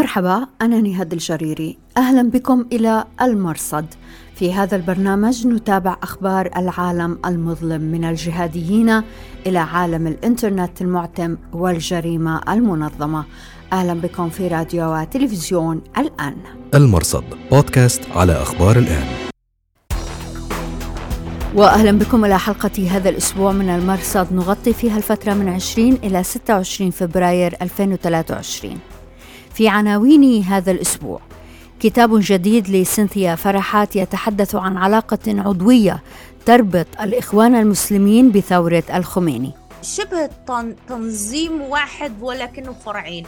مرحبا أنا نهاد الجريري. أهلا بكم إلى المرصد. في هذا البرنامج نتابع أخبار العالم المظلم من الجهاديين إلى عالم الإنترنت المعتم والجريمة المنظمة. أهلا بكم في راديو وتلفزيون الآن. المرصد بودكاست على أخبار الآن. واهلا بكم إلى حلقة هذا الأسبوع من المرصد. نغطي فيها الفترة من 20 إلى 26 فبراير 2023 في عناوين هذا الأسبوع. كتاب جديد لسنثيا فرحات يتحدث عن علاقة عضوية تربط الإخوان المسلمين بثورة الخميني. شبه تنظيم واحد ولكنه فرعين.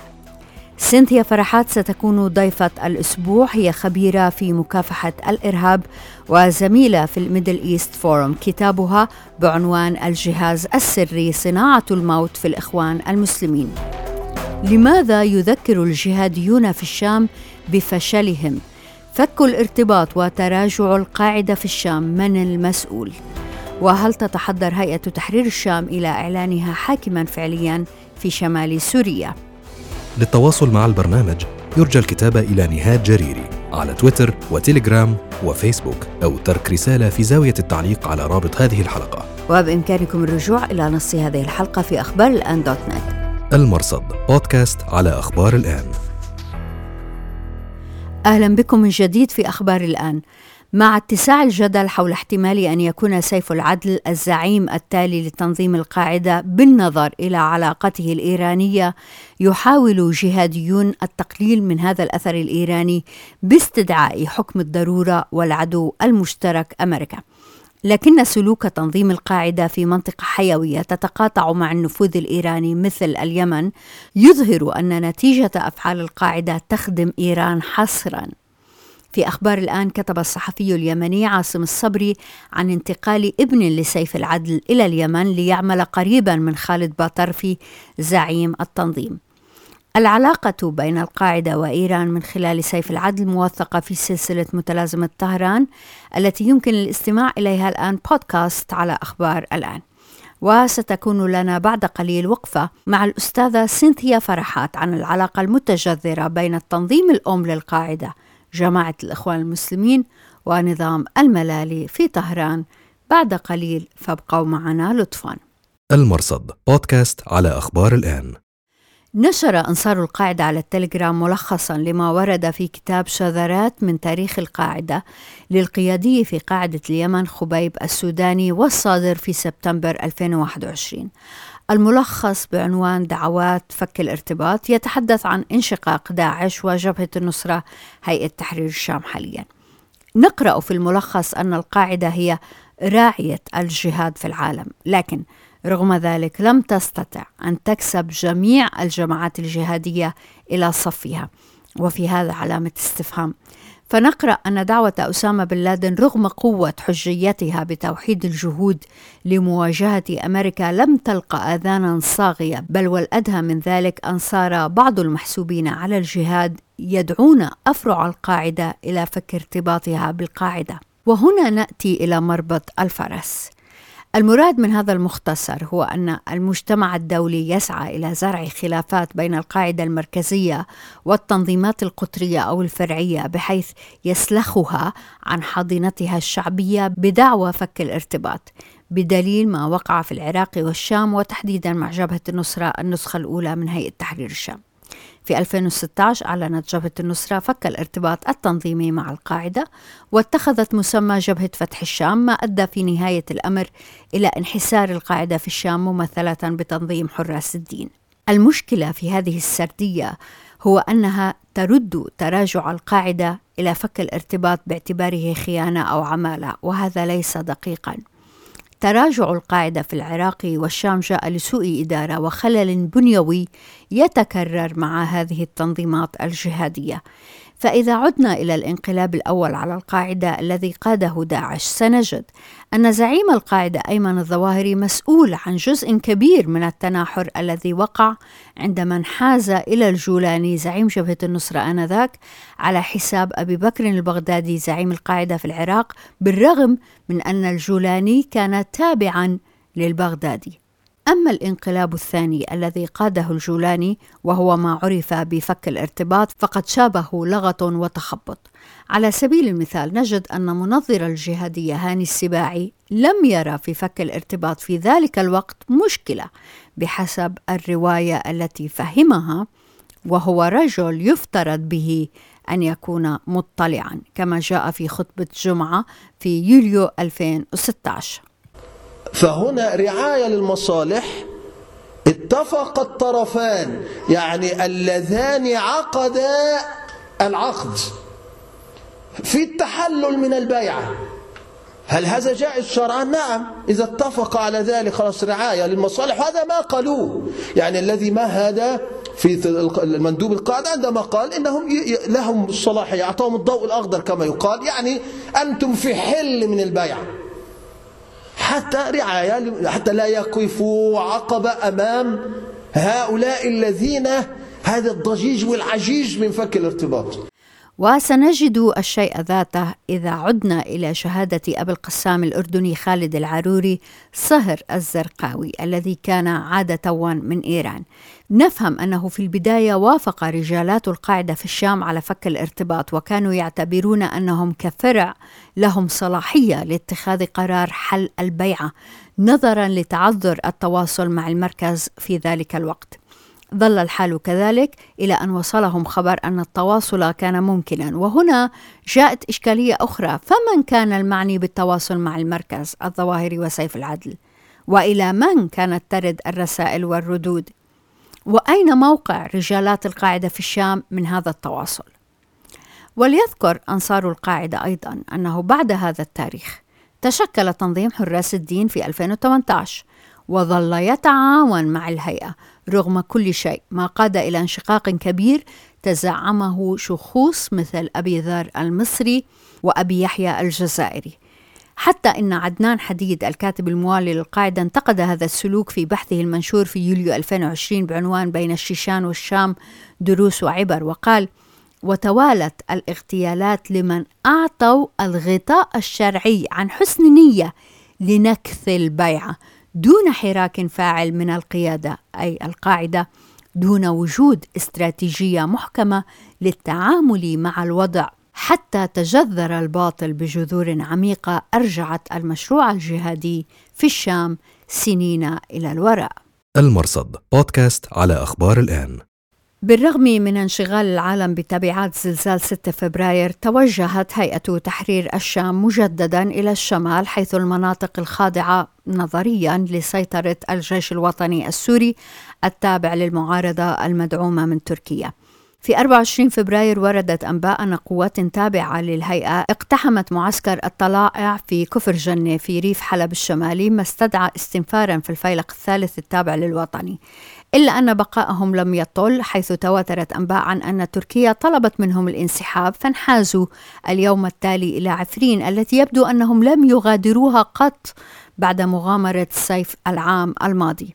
سينثيا فرحات ستكون ضيفة الأسبوع هي خبيرة في مكافحة الإرهاب وزميلة في ال Middle East Forum. كتابها بعنوان الجهاز السري صناعة الموت في الإخوان المسلمين. لماذا يذكر الجهاديون في الشام بفشلهم؟ فك الارتباط وتراجع القاعدة في الشام من المسؤول؟ وهل تتحضر هيئة تحرير الشام إلى إعلانها حاكما فعليا في شمال سوريا؟ للتواصل مع البرنامج يرجى الكتابة إلى نهاد جريري على تويتر وتليجرام وفيسبوك أو ترك رسالة في زاوية التعليق على رابط هذه الحلقة. وبإمكانكم الرجوع إلى نص هذه الحلقة في أخبار الآن دوت نت. المرصد. بودكاست على أخبار الآن. أهلا بكم من جديد في أخبار الآن. مع اتساع الجدل حول احتمال أن يكون سيف العدل الزعيم التالي لتنظيم القاعدة بالنظر إلى علاقته الإيرانية يحاول جهاديون التقليل من هذا الأثر الإيراني باستدعاء حكم الضرورة والعدو المشترك أمريكا. لكن سلوك تنظيم القاعدة في منطقة حيوية تتقاطع مع النفوذ الإيراني مثل اليمن يظهر أن نتيجة أفعال القاعدة تخدم إيران حصرا. في أخبار الآن كتب الصحفي اليمني عاصم الصبري عن انتقال ابن لسيف العدل إلى اليمن ليعمل قريبا من خالد باطرفي زعيم التنظيم. العلاقة بين القاعدة وإيران من خلال سيف العدل موثقة في سلسلة متلازمة طهران التي يمكن الاستماع إليها الآن بودكاست على أخبار الآن. وستكون لنا بعد قليل وقفة مع الأستاذة سينثيا فرحات عن العلاقة المتجذرة بين التنظيم الأم للقاعدة جماعة الإخوان المسلمين ونظام الملالي في طهران. بعد قليل فابقوا معنا لطفا. المرصد بودكاست على أخبار الآن. نشر أنصار القاعدة على التليجرام ملخصا لما ورد في كتاب شذرات من تاريخ القاعدة للقيادي في قاعدة اليمن خبيب السوداني والصادر في سبتمبر 2021 الملخص بعنوان دعوات فك الارتباط يتحدث عن انشقاق داعش وجبهة النصرة هيئة تحرير الشام حاليا. نقرأ في الملخص أن القاعدة هي راعية الجهاد في العالم لكن رغم ذلك لم تستطع أن تكسب جميع الجماعات الجهادية إلى صفها وفي هذا علامة استفهام. فنقرأ أن دعوة أسامة بن لادن رغم قوة حجيتها بتوحيد الجهود لمواجهة أمريكا لم تلقى آذانا صاغية بل والأدهى من ذلك أن صار بعض المحسوبين على الجهاد يدعون أفرع القاعدة إلى فك ارتباطها بالقاعدة. وهنا نأتي إلى مربط الفرس. المراد من هذا المختصر هو أن المجتمع الدولي يسعى إلى زرع خلافات بين القاعدة المركزية والتنظيمات القطرية أو الفرعية بحيث يسلخها عن حاضنتها الشعبية بدعوى فك الارتباط. بدليل ما وقع في العراق والشام وتحديدا مع جبهة النصرة النسخة الأولى من هيئة تحرير الشام. في 2016 أعلنت جبهة النصرة فك الارتباط التنظيمي مع القاعدة واتخذت مسمى جبهة فتح الشام ما أدى في نهاية الأمر إلى انحسار القاعدة في الشام ممثلة بتنظيم حراس الدين. المشكلة في هذه السردية هو أنها ترد تراجع القاعدة إلى فك الارتباط باعتباره خيانة أو عمالة وهذا ليس دقيقا تراجع القاعدة في العراق والشام جاء لسوء إدارة وخلل بنيوي يتكرر مع هذه التنظيمات الجهادية. فإذا عدنا إلى الانقلاب الأول على القاعدة الذي قاده داعش سنجد أن زعيم القاعدة أيمن الظواهري مسؤول عن جزء كبير من التناحر الذي وقع عندما انحاز إلى الجولاني زعيم جبهة النصرة آنذاك على حساب أبي بكر البغدادي زعيم القاعدة في العراق بالرغم من أن الجولاني كان تابعا للبغدادي. أما الانقلاب الثاني الذي قاده الجولاني وهو ما عرف بفك الارتباط فقد شابه لغط وتخبط. على سبيل المثال نجد أن منظر الجهادية هاني السباعي لم يرى في فك الارتباط في ذلك الوقت مشكلة بحسب الرواية التي فهمها وهو رجل يفترض به أن يكون مطلعا كما جاء في خطبة جمعة في يوليو 2016 فهنا رعاية للمصالح. اتفق الطرفان يعني اللذان عقدا العقد في التحلل من البيعة. هل هذا جائز شرعا؟ نعم. إذا اتفق على ذلك خلاص رعاية للمصالح هذا ما قالوه. يعني الذي مهد في المندوب القاعدة عندما قال إنهم لهم الصلاحية أعطاهم الضوء الأخضر كما يقال. يعني أنتم في حل من البيعة حتى رعاية حتى لا يقفوا عقبة أمام هؤلاء الذين هذا الضجيج والعجيج من فك الارتباط. وسنجد الشيء ذاته إذا عدنا إلى شهادة أبي القسام الأردني خالد العروري صهر الزرقاوي الذي كان عاد توا من إيران. نفهم أنه في البداية وافق رجالات القاعدة في الشام على فك الارتباط وكانوا يعتبرون أنهم كفرع لهم صلاحية لاتخاذ قرار حل البيعة نظرا لتعذر التواصل مع المركز في ذلك الوقت. ظل الحال كذلك إلى أن وصلهم خبر أن التواصل كان ممكنا. وهنا جاءت إشكالية أخرى. فمن كان المعني بالتواصل مع المركز الظواهري وسيف العدل؟ وإلى من كانت ترد الرسائل والردود؟ وأين موقع رجالات القاعدة في الشام من هذا التواصل؟ وليذكر أنصار القاعدة أيضا أنه بعد هذا التاريخ تشكل تنظيم حراس الدين في 2018 وظل يتعاون مع الهيئة رغم كل شيء. ما قاد إلى انشقاق كبير تزعمه شخوص مثل أبي ذر المصري وأبي يحيى الجزائري. حتى إن عدنان حديد الكاتب الموالي للقاعدة انتقد هذا السلوك في بحثه المنشور في يوليو 2020 بعنوان بين الشيشان والشام دروس وعبر وقال وتوالت الاغتيالات لمن أعطوا الغطاء الشرعي عن حسن نية لنكث البيعة دون حراك فاعل من القيادة أي القاعدة دون وجود استراتيجية محكمة للتعامل مع الوضع حتى تجذر الباطل بجذور عميقة أرجعت المشروع الجهادي في الشام سنين إلى الوراء. المرصد بودكاست على أخبار الآن. بالرغم من انشغال العالم بتبعات زلزال 6 فبراير توجهت هيئة تحرير الشام مجددا إلى الشمال حيث المناطق الخاضعة نظريا لسيطرة الجيش الوطني السوري التابع للمعارضة المدعومة من تركيا. في 24 فبراير وردت أنباء أن قوات تابعة للهيئة اقتحمت معسكر الطلائع في كفر جنة في ريف حلب الشمالي ما استدعى استنفارا في الفيلق الثالث التابع للوطني. إلا أن بقائهم لم يطل حيث تواترت أنباء عن أن تركيا طلبت منهم الانسحاب فانحازوا. اليوم التالي إلى عفرين التي يبدو أنهم لم يغادروها قط بعد مغامرة الصيف العام الماضي.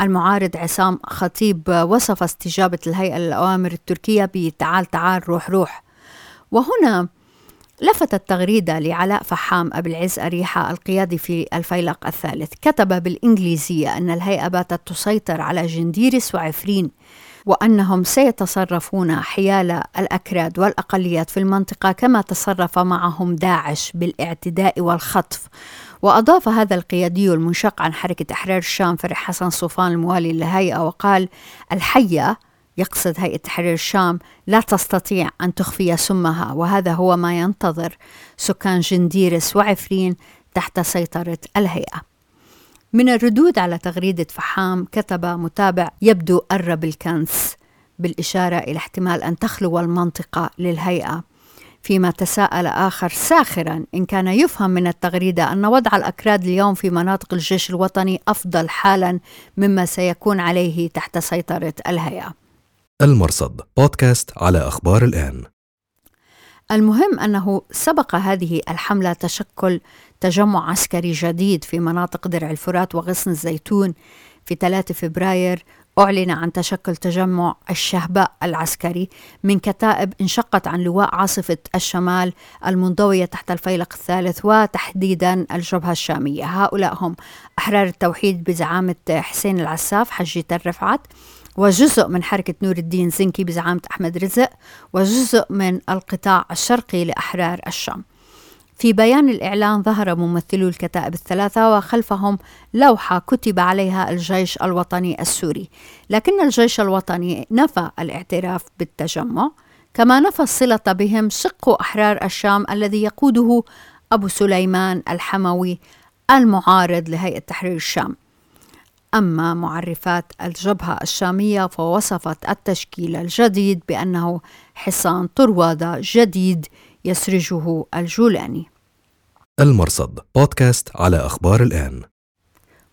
المعارض عصام خطيب وصف استجابة الهيئة للأوامر التركية بتعال تعال روح روح. وهنا لفتت تغريدة لعلاء فحام أبو العز أريحة القيادي في الفيلق الثالث. كتب بالإنجليزية أن الهيئة باتت تسيطر على جنديرس وعفرين وأنهم سيتصرفون حيال الأكراد والأقليات في المنطقة كما تصرف معهم داعش بالإعتداء والخطف. وأضاف هذا القيادي المنشق عن حركة إحرار الشام فرح حسن صوفان الموالي للهيئة وقال الحية يقصد هيئة تحرير الشام لا تستطيع أن تخفي سمها وهذا هو ما ينتظر سكان جنديرس وعفرين تحت سيطرة الهيئة. من الردود على تغريدة فحام كتب متابع يبدو قرب الكنس بالإشارة إلى احتمال أن تخلو المنطقة للهيئة. فيما تساءل آخر ساخرا إن كان يفهم من التغريدة أن وضع الأكراد اليوم في مناطق الجيش الوطني أفضل حالا مما سيكون عليه تحت سيطرة الهيئة. المرصد بودكاست على أخبار الآن. المهم أنه سبق هذه الحملة تشكل تجمع عسكري جديد في مناطق درع الفرات وغصن الزيتون. في 3 فبراير أعلن عن تشكل تجمع الشهباء العسكري من كتائب انشقت عن لواء عاصفة الشمال المنضوية تحت الفيلق الثالث وتحديدا الجبهة الشامية. هؤلاء هم أحرار التوحيد بزعامة حسين العساف حجة الرفعت وجزء من حركة نور الدين زنكي بزعامة أحمد رزق وجزء من القطاع الشرقي لأحرار الشام. في بيان الإعلان ظهر ممثلو الكتائب الثلاثة وخلفهم لوحة كتب عليها الجيش الوطني السوري. لكن الجيش الوطني نفى الاعتراف بالتجمع كما نفى الصلة بهم شق أحرار الشام الذي يقوده أبو سليمان الحموي المعارض لهيئة تحرير الشام. أما معرفات الجبهة الشامية فوصفت التشكيل الجديد بأنه حصان طروادة جديد يسرجه الجولاني. المرصد بودكاست على أخبار الآن.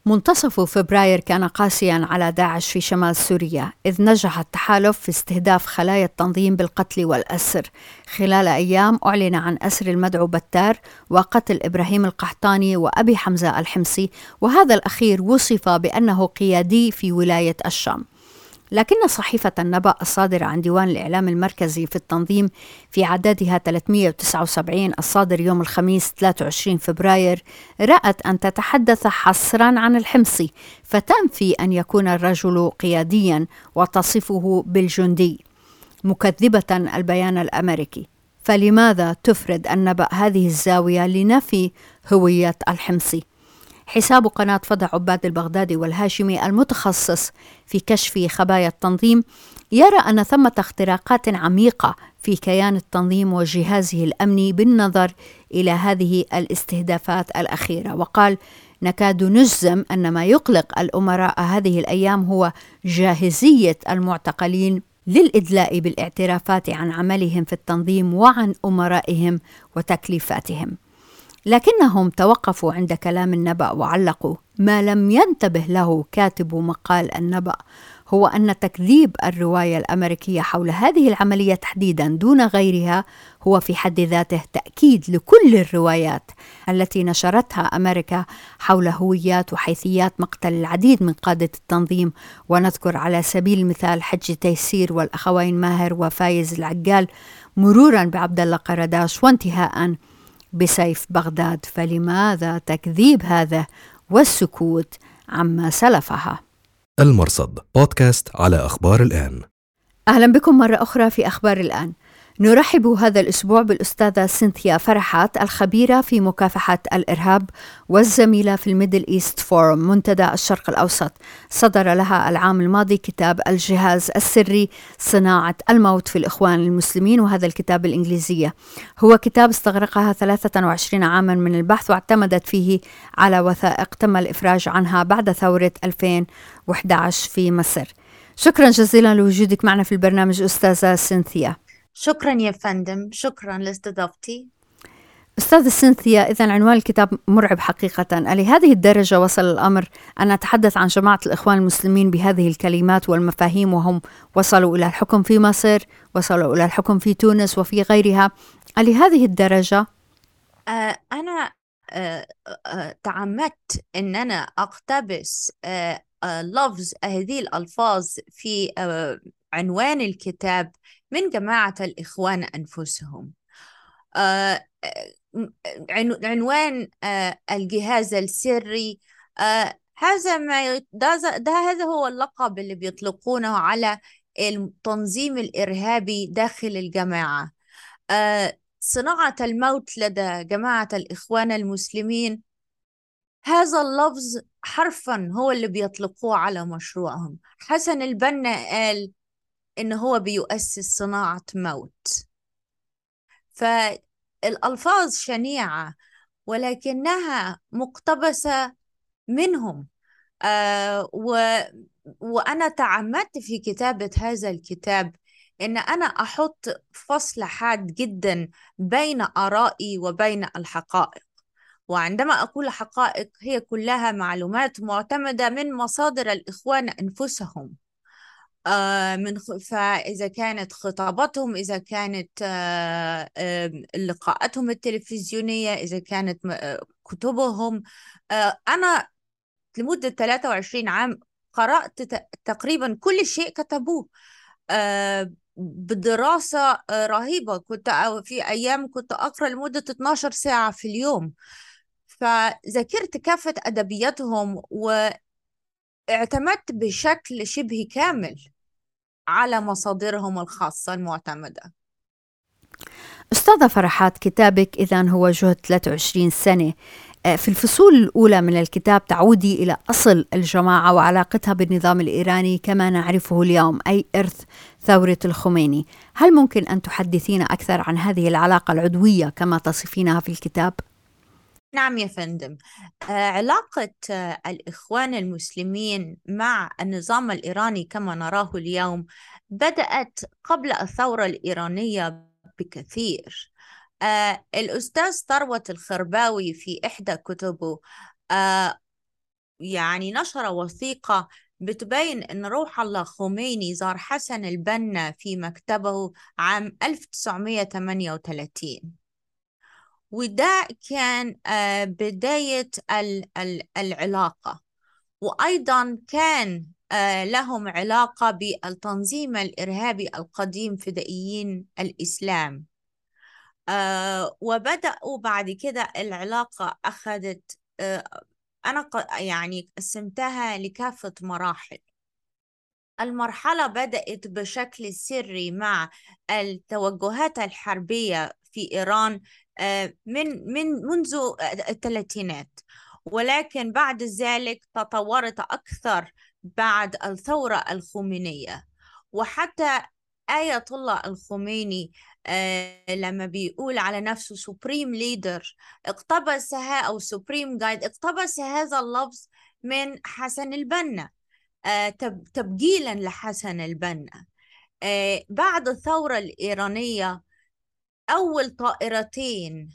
منتصف فبراير كان قاسيا على داعش في شمال سوريا إذ نجح التحالف في استهداف خلايا التنظيم بالقتل والأسر. خلال أيام أعلن عن أسر المدعو بتار وقتل إبراهيم القحطاني وأبي حمزة الحمصي وهذا الأخير وصف بأنه قيادي في ولاية الشام. لكن صحيفة النبأ الصادرة عن ديوان الإعلام المركزي في التنظيم في عددها 379 الصادر يوم الخميس 23 فبراير رأت أن تتحدث حصرا عن الحمصي فتنفي أن يكون الرجل قياديا وتصفه بالجندي مكذبة البيان الأمريكي فلماذا تفرد النبأ هذه الزاوية لنفي هوية الحمصي؟ حساب قناة فضع عباد البغدادي والهاشمي المتخصص في كشف خبايا التنظيم يرى أن ثمة اختراقات عميقة في كيان التنظيم وجهازه الأمني بالنظر إلى هذه الاستهدافات الأخيرة. وقال نكاد نجزم أن ما يقلق الأمراء هذه الأيام هو جاهزية المعتقلين للإدلاء بالإعترافات عن عملهم في التنظيم وعن أمرائهم وتكليفاتهم. لكنهم توقفوا عند كلام النبأ وعلقوا ما لم ينتبه له كاتب مقال النبأ. هو أن تكذيب الرواية الأمريكية حول هذه العملية تحديدا دون غيرها هو في حد ذاته تأكيد لكل الروايات التي نشرتها أمريكا حول هويات وحيثيات مقتل العديد من قادة التنظيم. ونذكر على سبيل المثال حج تيسير والأخوين ماهر وفايز العقال مرورا بعبد الله قرداش وانتهاء بسيف بغداد فلماذا تكذيب هذا والسكوت عما سلفها؟ المرصد بودكاست على أخبار الآن. أهلا بكم مرة أخرى في أخبار الآن. نرحب هذا الأسبوع بالأستاذة سينثيا فرحات الخبيرة في مكافحة الإرهاب والزميلة في ال Middle East Forum منتدى الشرق الأوسط. صدر لها العام الماضي كتاب الجهاز السري صناعة الموت في الإخوان المسلمين وهذا الكتاب بالإنجليزية. هو كتاب استغرقها 23 عاما من البحث واعتمدت فيه على وثائق تم الإفراج عنها بعد ثورة 2011 في مصر. شكرا جزيلا لوجودك معنا في البرنامج أستاذة سينثيا. شكرا يا فندم شكرا لاستضافتي. أستاذ سينثيا إذا عنوان الكتاب مرعب حقيقة. لهذه الدرجة وصل الأمر؟ أن نتحدث عن جماعة الإخوان المسلمين بهذه الكلمات والمفاهيم وهم وصلوا إلى الحكم في مصر وصلوا إلى الحكم في تونس وفي غيرها. لهذه الدرجة؟ آه أنا آه آه تعمدت أن أنا أقتبس لفظ هذه الألفاظ في عنوان الكتاب من جماعة الإخوان أنفسهم. آه عنوان آه الجهاز السري. آه هذا ما ده, ده هذا هو اللقب اللي بيطلقونه على التنظيم الإرهابي داخل الجماعة. آه صناعة الموت لدى جماعة الإخوان المسلمين. هذا اللفظ حرفا هو اللي بيطلقوه على مشروعهم. حسن البنا قال إن هو بيؤسس صناعة موت. فالألفاظ شنيعة ولكنها مقتبسة منهم. آه و وأنا تعمدت في كتابة هذا الكتاب إن أنا أحط فصل حاد جدا بين آرائي وبين الحقائق. وعندما أقول حقائق هي كلها معلومات معتمدة من مصادر الإخوان أنفسهم. من فإذا كانت خطاباتهم إذا كانت آه آه لقاءاتهم التلفزيونية إذا كانت كتبهم. أنا لمدة 23 عام قرأت تقريبا كل شيء كتبوه. بدراسة رهيبة. كنت في أيام كنت أقرأ لمدة 12 ساعة في اليوم. فذاكرت كافة أدبياتهم واعتمدت بشكل شبه كامل. على مصادرهم الخاصة المعتمدة. أستاذة فرحات كتابك إذا هو جهد 23 سنة. آه، في الفصول الأولى من الكتاب تعودي إلى أصل الجماعة وعلاقتها بالنظام الإيراني كما نعرفه اليوم أي إرث ثورة الخميني. هل ممكن أن تحدثينا أكثر عن هذه العلاقة العدوية كما تصفينها في الكتاب؟ نعم يا فندم. آه، علاقة آه، الإخوان المسلمين مع النظام الإيراني كما نراه اليوم بدأت قبل الثورة الإيرانية بكثير. آه الأستاذ ثروت الخرباوي في إحدى كتبه يعني نشر وثيقة بتبين أن روح الله خميني زار حسن البنا في مكتبه عام 1938 وده كان آه بداية العلاقة. وأيضا كان آه لهم علاقة بالتنظيم الإرهابي القديم فدائيين الإسلام. آه وبدأوا بعد كده العلاقة أخذت أنا يعني قسمتها لكافة مراحل. المرحلة بدأت بشكل سري مع التوجهات الحربية في إيران من من منذ الثلاثينات. ولكن بعد ذلك تطورت أكثر بعد الثورة الخمينية. وحتى آية الله الخميني آه لما بيقول على نفسه supreme leader اقتبسها أو سوبريم جايد اقتبس هذا اللفظ من حسن البنا. آه تبجيلا لحسن البنا. آه بعد الثورة الإيرانية أول طائرتين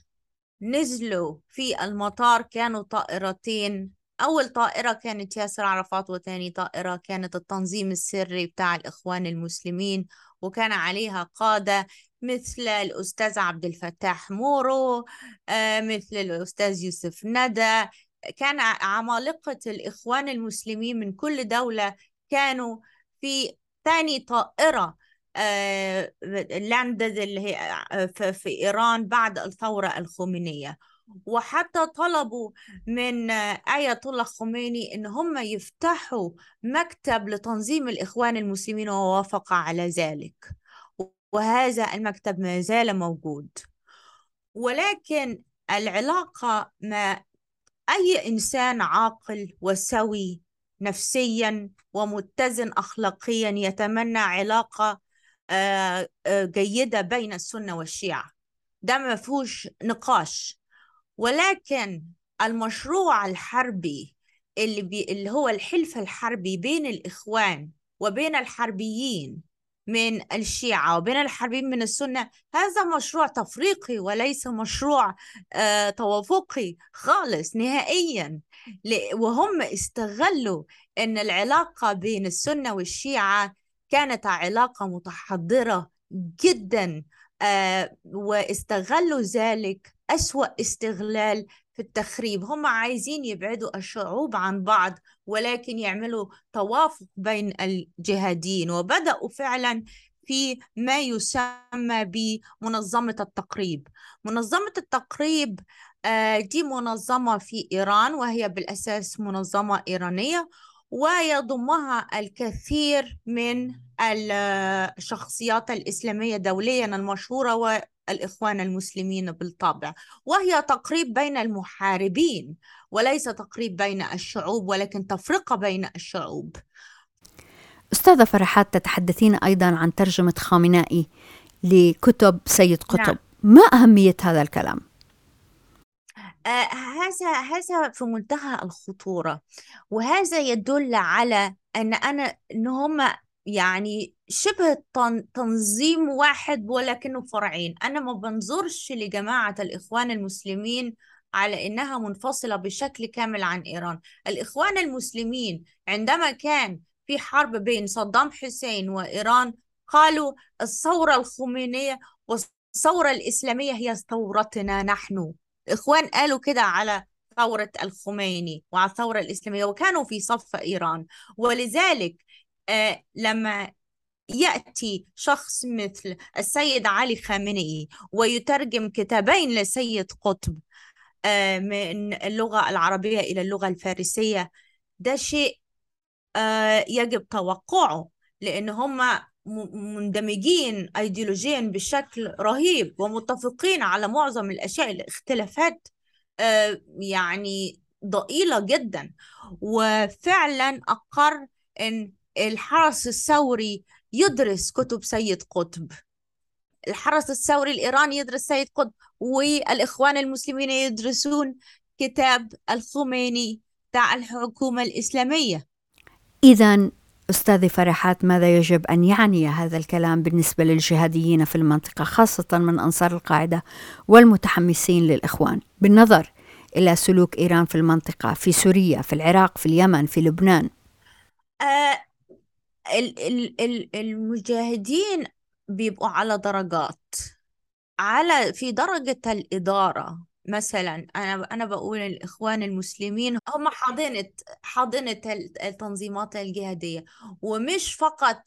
نزلوا في المطار كانوا طائرتين. أول طائرة كانت ياسر عرفات وثاني طائرة كانت التنظيم السري بتاع الإخوان المسلمين وكان عليها قادة مثل الأستاذ عبد الفتاح مورو آه، مثل الأستاذ يوسف ندى. كان عمالقة الإخوان المسلمين من كل دولة كانوا في ثاني طائرة آه، لاندد اللي هي آه، في إيران بعد الثورة الخمينية. وحتى طلبوا من آية الله خميني إن هم يفتحوا مكتب لتنظيم الإخوان المسلمين ووافق على ذلك. وهذا المكتب ما زال موجود. ولكن العلاقة مع أي إنسان عاقل وسوي نفسيا ومتزن أخلاقيا يتمنى علاقة آه، آه، جيدة بين السنة والشيعة. ده ما فيهوش نقاش. ولكن المشروع الحربي اللي, بي اللي هو الحلف الحربي بين الإخوان وبين الحربيين من الشيعة وبين الحربيين من السنة هذا مشروع تفريقي وليس مشروع آه توافقي خالص نهائيا. وهم استغلوا أن العلاقة بين السنة والشيعة كانت علاقة متحضرة جدا آه واستغلوا ذلك أسوأ استغلال في التخريب. هم عايزين يبعدوا الشعوب عن بعض ولكن يعملوا توافق بين الجهادين وبدأوا فعلا في ما يسمى بمنظمة التقريب. منظمة التقريب آه، دي منظمة في إيران وهي بالأساس منظمة إيرانية. ويضمها الكثير من الشخصيات الإسلامية دوليا المشهورة والإخوان المسلمين بالطبع وهي تقريب بين المحاربين وليس تقريب بين الشعوب ولكن تفرقة بين الشعوب أستاذة فرحات تتحدثين أيضا عن ترجمة خامنائي لكتب سيد قطب نعم. ما أهمية هذا الكلام؟ هذا هذا في منتهى الخطورة وهذا يدل على أن أنا أن هم يعني شبه تنظيم واحد ولكنه فرعين. أنا ما بنظرش لجماعة الإخوان المسلمين على إنها منفصلة بشكل كامل عن إيران. الإخوان المسلمين عندما كان في حرب بين صدام حسين وإيران قالوا الثورة الخمينية والثورة الإسلامية هي ثورتنا نحن. إخوان قالوا كده على ثورة الخميني وعلى الثورة الإسلامية وكانوا في صف إيران. ولذلك آه، لما يأتي شخص مثل السيد علي خامنئي ويترجم كتابين لسيد قطب آه، من اللغة العربية إلى اللغة الفارسية ده شيء آه، يجب توقعه لأن هم مندمجين أيديولوجيا بشكل رهيب ومتفقين على معظم الأشياء الاختلافات آه، يعني ضئيلة جدا. وفعلا أقر أن الحرس الثوري يدرس كتب سيد قطب. الحرس الثوري الإيراني يدرس سيد قطب والإخوان المسلمين يدرسون كتاب الخميني تاع الحكومة الإسلامية. إذا أستاذي فرحات ماذا يجب أن يعني هذا الكلام بالنسبة للجهاديين في المنطقة خاصة من أنصار القاعدة والمتحمسين للإخوان؟ بالنظر إلى سلوك إيران في المنطقة في سوريا في العراق في اليمن في لبنان. آه المجاهدين بيبقوا على درجات على في درجة الإدارة. مثلا أنا أنا بقول الإخوان المسلمين هم حاضنة حاضنة التنظيمات الجهادية ومش فقط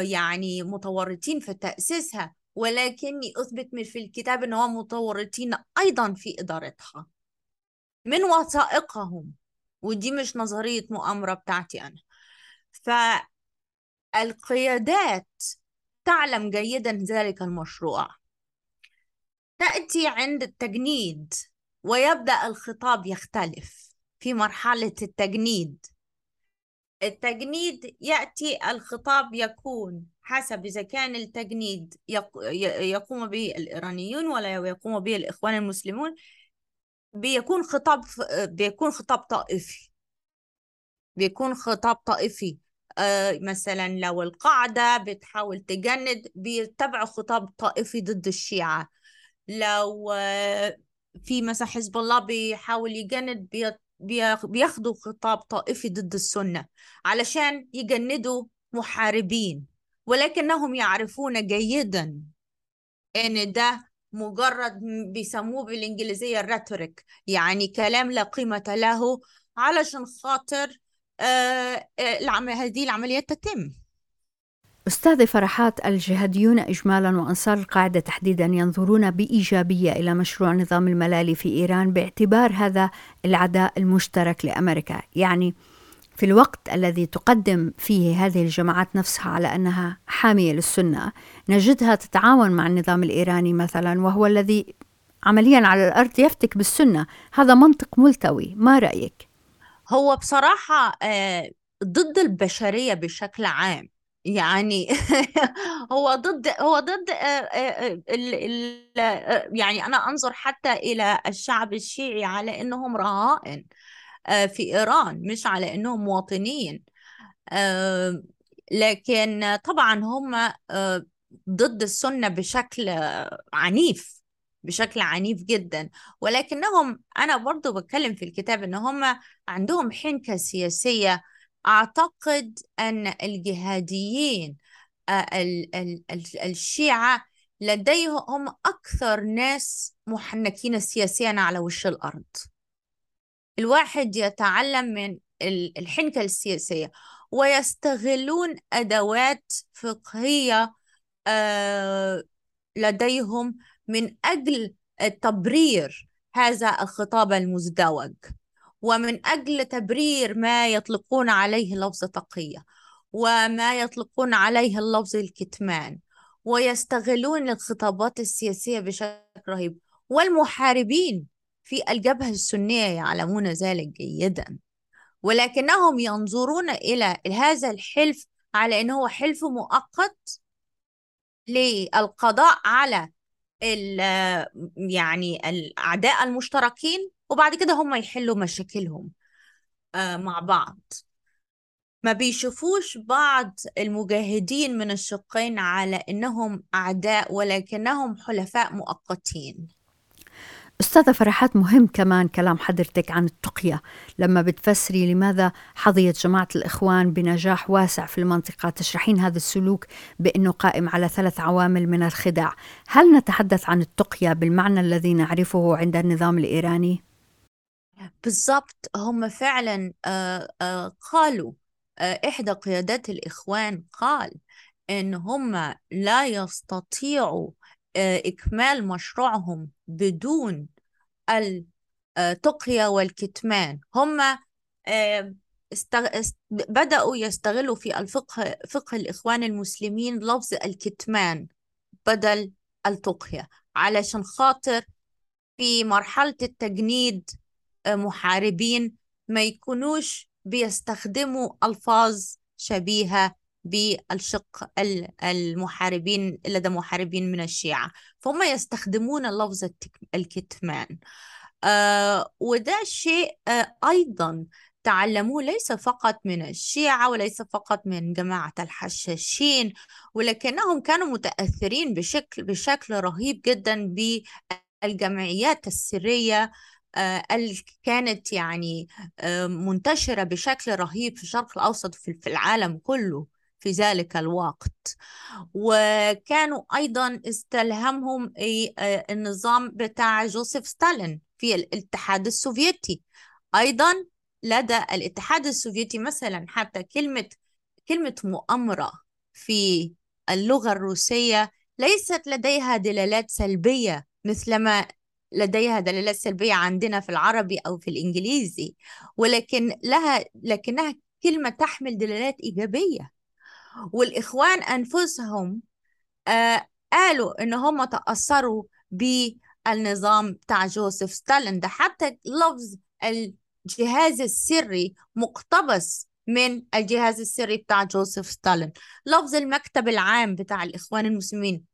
يعني متورطين في تأسيسها ولكني أثبت في الكتاب إن هم متورطين أيضا في إدارتها. من وثائقهم ودي مش نظرية مؤامرة بتاعتي أنا. فالقيادات تعلم جيدا ذلك المشروع. تأتي عند التجنيد ويبدأ الخطاب يختلف في مرحلة التجنيد. التجنيد يأتي الخطاب يكون حسب إذا كان التجنيد يقوم به الإيرانيون ولا يقوم به الإخوان المسلمون بيكون خطاب بيكون خطاب طائفي. بيكون خطاب طائفي. آه مثلا لو القاعدة بتحاول تجند بيتبعوا خطاب طائفي ضد الشيعة. لو آه، في مثلا حزب الله بيحاول يجند بياخدوا خطاب طائفي ضد السنة علشان يجندوا محاربين ولكنهم يعرفون جيدا إن ده مجرد بيسموه بالإنجليزية الريتوريك يعني كلام لا قيمة له علشان خاطر آه, آه، هذه العمليات تتم. أستاذ فرحات الجهاديون إجمالا وأنصار القاعدة تحديدا ينظرون بإيجابية إلى مشروع نظام الملالي في إيران باعتبار هذا العداء المشترك لأمريكا. يعني في الوقت الذي تقدم فيه هذه الجماعات نفسها على أنها حامية للسنة نجدها تتعاون مع النظام الإيراني مثلا وهو الذي عمليا على الأرض يفتك بالسنة. هذا منطق ملتوي. ما رأيك؟ هو بصراحة آه، ضد البشرية بشكل عام. يعني هو ضد هو ضد آه، آه، آه، يعني أنا أنظر حتى إلى الشعب الشيعي على إنهم رهائن في إيران مش على إنهم مواطنين لكن طبعا هم ضد السنة بشكل عنيف بشكل عنيف جدا. ولكنهم أنا برضو بتكلم في الكتاب إن هم عندهم حنكة سياسية أعتقد أن الجهاديين آه، الشيعة لديهم أكثر ناس محنكين سياسيا على وش الأرض. الواحد يتعلم من الحنكة السياسية ويستغلون أدوات فقهية آه، لديهم من أجل تبرير هذا الخطاب المزدوج. ومن أجل تبرير ما يطلقون عليه لفظ تقية وما يطلقون عليه اللفظ الكتمان ويستغلون الخطابات السياسية بشكل رهيب. والمحاربين في الجبهة السنية يعلمون ذلك جيدا ولكنهم ينظرون إلى هذا الحلف على أنه حلف مؤقت للقضاء على يعني الأعداء المشتركين وبعد كده هم يحلوا مشاكلهم آه، مع بعض. ما بيشوفوش بعض المجاهدين من الشقين على إنهم أعداء ولكنهم حلفاء مؤقتين. أستاذة فرحات مهم كمان كلام حضرتك عن التقية. لما بتفسري لماذا حظيت جماعة الإخوان بنجاح واسع في المنطقة تشرحين هذا السلوك بأنه قائم على ثلاث عوامل من الخداع. هل نتحدث عن التقية بالمعنى الذي نعرفه عند النظام الإيراني؟ بالضبط هم فعلا آه، آه، قالوا آه، إحدى قيادات الإخوان قال إن هم لا يستطيعوا إكمال مشروعهم بدون التقية والكتمان. هم استغ... است... بدأوا يستغلوا في الفقه فقه الإخوان المسلمين لفظ الكتمان بدل التقية علشان خاطر في مرحلة التجنيد محاربين ما يكونوش بيستخدموا ألفاظ شبيهة بالشق ال- المحاربين لدى محاربين من الشيعة. فهم يستخدمون لفظ الكتمان. آه وده شيء آه أيضا تعلموه ليس فقط من الشيعة وليس فقط من جماعة الحشاشين ولكنهم كانوا متأثرين بشكل بشكل رهيب جدا بالجمعيات السرية كانت يعني آه، منتشرة بشكل رهيب في الشرق الأوسط في العالم كله في ذلك الوقت. وكانوا أيضا استلهمهم آه، النظام بتاع جوزيف ستالين في الاتحاد السوفيتي. أيضا لدى الاتحاد السوفيتي مثلا حتى كلمة كلمة مؤامرة في اللغة الروسية ليست لديها دلالات سلبية مثلما لديها دلالات سلبية عندنا في العربي أو في الإنجليزي ولكن لها لكنها كلمة تحمل دلالات إيجابية. والإخوان أنفسهم آه قالوا إن هم تأثروا بالنظام بتاع جوزيف ستالين ده. حتى لفظ الجهاز السري مقتبس من الجهاز السري بتاع جوزيف ستالين. لفظ المكتب العام بتاع الإخوان المسلمين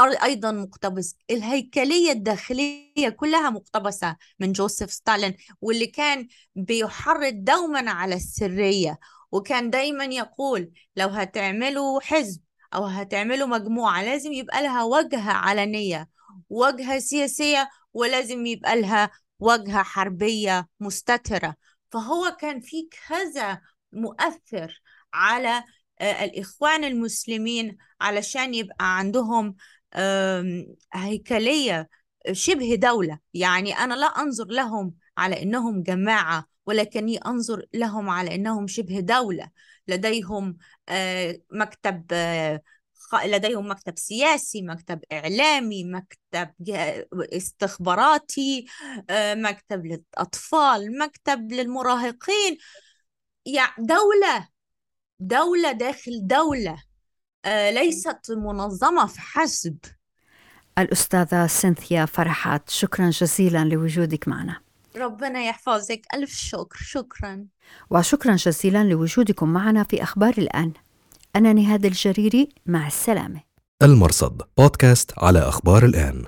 أيضا مقتبس. الهيكلية الداخلية كلها مقتبسة من جوزيف ستالين واللي كان بيحرض دوما على السرية وكان دايما يقول لو هتعملوا حزب أو هتعملوا مجموعة لازم يبقى لها وجهة علنية وجهة سياسية ولازم يبقى لها وجهة حربية مستترة. فهو كان في كذا مؤثر على آه، الإخوان المسلمين علشان يبقى عندهم آم، هيكلية شبه دولة. يعني أنا لا أنظر لهم على إنهم جماعة ولكني أنظر لهم على إنهم شبه دولة. لديهم آه، مكتب آه، لديهم مكتب سياسي مكتب إعلامي مكتب استخباراتي آه، مكتب للأطفال مكتب للمراهقين. يعني دولة دولة داخل دولة. ليست منظمة فحسب. الأستاذة سينثيا فرحات شكرا جزيلا لوجودك معنا. ربنا يحفظك. ألف شكر. شكرا. وشكرا جزيلا لوجودكم معنا في أخبار الآن. أنا نهاد الجريري مع السلامة. المرصد بودكاست على أخبار الآن.